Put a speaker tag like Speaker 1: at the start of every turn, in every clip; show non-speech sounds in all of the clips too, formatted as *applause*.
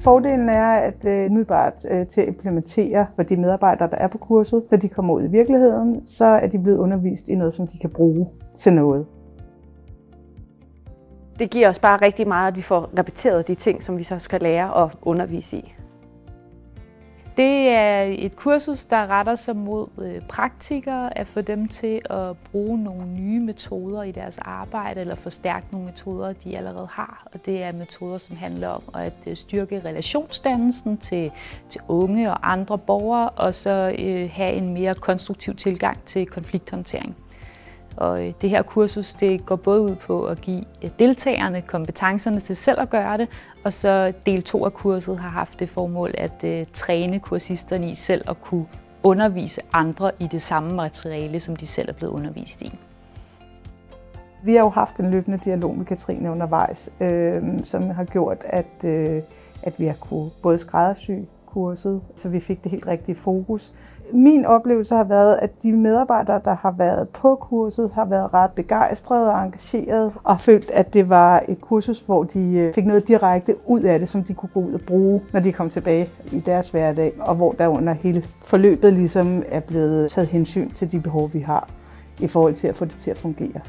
Speaker 1: Fordelen er, at øh, umiddelbart øh, til at implementere for de medarbejdere, der er på kurset, når de kommer ud i virkeligheden, så er de blevet undervist i noget, som de kan bruge til noget.
Speaker 2: Det giver os bare rigtig meget, at vi får repeteret de ting, som vi så skal lære og undervise i. Det er et kursus, der retter sig mod øh, praktikere, at få dem til at bruge nogle nye metoder i deres arbejde, eller forstærke nogle metoder, de allerede har. Og det er metoder, som handler om at øh, styrke relationsdannelsen til, til unge og andre borgere, og så øh, have en mere konstruktiv tilgang til konflikthåndtering. Og øh, det her kursus det går både ud på at give deltagerne kompetencerne til selv at gøre det, og så del 2 af kurset har haft det formål at øh, træne kursisterne i selv at kunne undervise andre i det samme materiale, som de selv er blevet undervist i.
Speaker 1: Vi har jo haft en løbende dialog med Katrine undervejs, øh, som har gjort, at, øh, at vi har kunne både skræddersy kurset, så vi fik det helt rigtige fokus. Min oplevelse har været, at de medarbejdere, der har været på kurset, har været ret begejstrede og engagerede og følt, at det var et kursus, hvor de øh, fik noget direkte ud af det, som de kunne gå ud og bruge, når de kom tilbage i deres hverdag, og hvor der under hele forløbet ligesom er blevet taget hensyn til de behov, vi har i forhold til at få det til at fungere.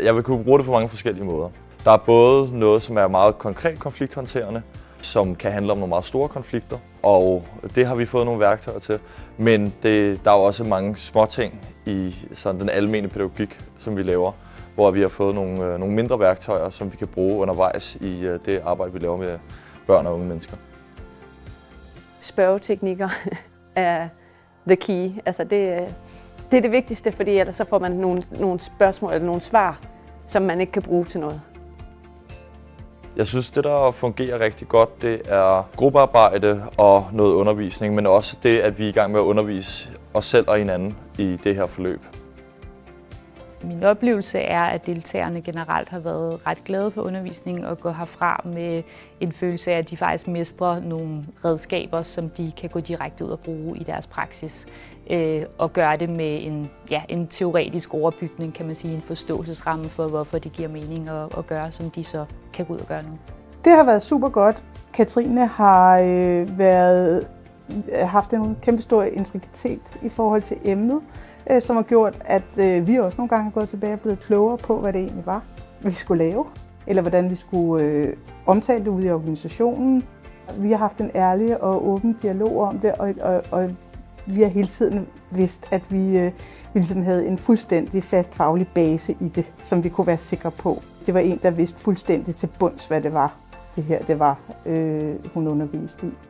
Speaker 3: Jeg vil kunne bruge det på mange forskellige måder. Der er både noget, som er meget konkret konflikthåndterende, som kan handle om nogle meget store konflikter, og det har vi fået nogle værktøjer til. Men det, der er jo også mange små ting i sådan den almene pædagogik, som vi laver, hvor vi har fået nogle, øh, nogle mindre værktøjer, som vi kan bruge undervejs i øh, det arbejde, vi laver med børn og unge mennesker.
Speaker 2: Spørgeteknikker *laughs* er the key. Altså det, øh, det er det vigtigste, fordi ellers så får man nogle, nogle spørgsmål eller nogle svar, som man ikke kan bruge til noget.
Speaker 3: Jeg synes, det der fungerer rigtig godt, det er gruppearbejde og noget undervisning, men også det, at vi er i gang med at undervise os selv og hinanden i det her forløb.
Speaker 2: Min oplevelse er, at deltagerne generelt har været ret glade for undervisningen og går herfra med en følelse af, at de faktisk mestrer nogle redskaber, som de kan gå direkte ud og bruge i deres praksis. Øh, og gøre det med en, ja, en teoretisk overbygning, kan man sige, en forståelsesramme for, hvorfor det giver mening at, at gøre, som de så kan gå ud og gøre nu.
Speaker 1: Det har været super godt. Katrine har øh, været øh, haft en kæmpe stor integritet i forhold til emnet, øh, som har gjort, at øh, vi også nogle gange er gået tilbage og blevet klogere på, hvad det egentlig var, vi skulle lave, eller hvordan vi skulle øh, omtale det ude i organisationen. Vi har haft en ærlig og åben dialog om det, og, og, og vi har hele tiden vidst, at vi, øh, vi ligesom havde en fuldstændig fast faglig base i det, som vi kunne være sikre på. Det var en, der vidste fuldstændig til bunds, hvad det var, det her det var, øh, hun underviste i.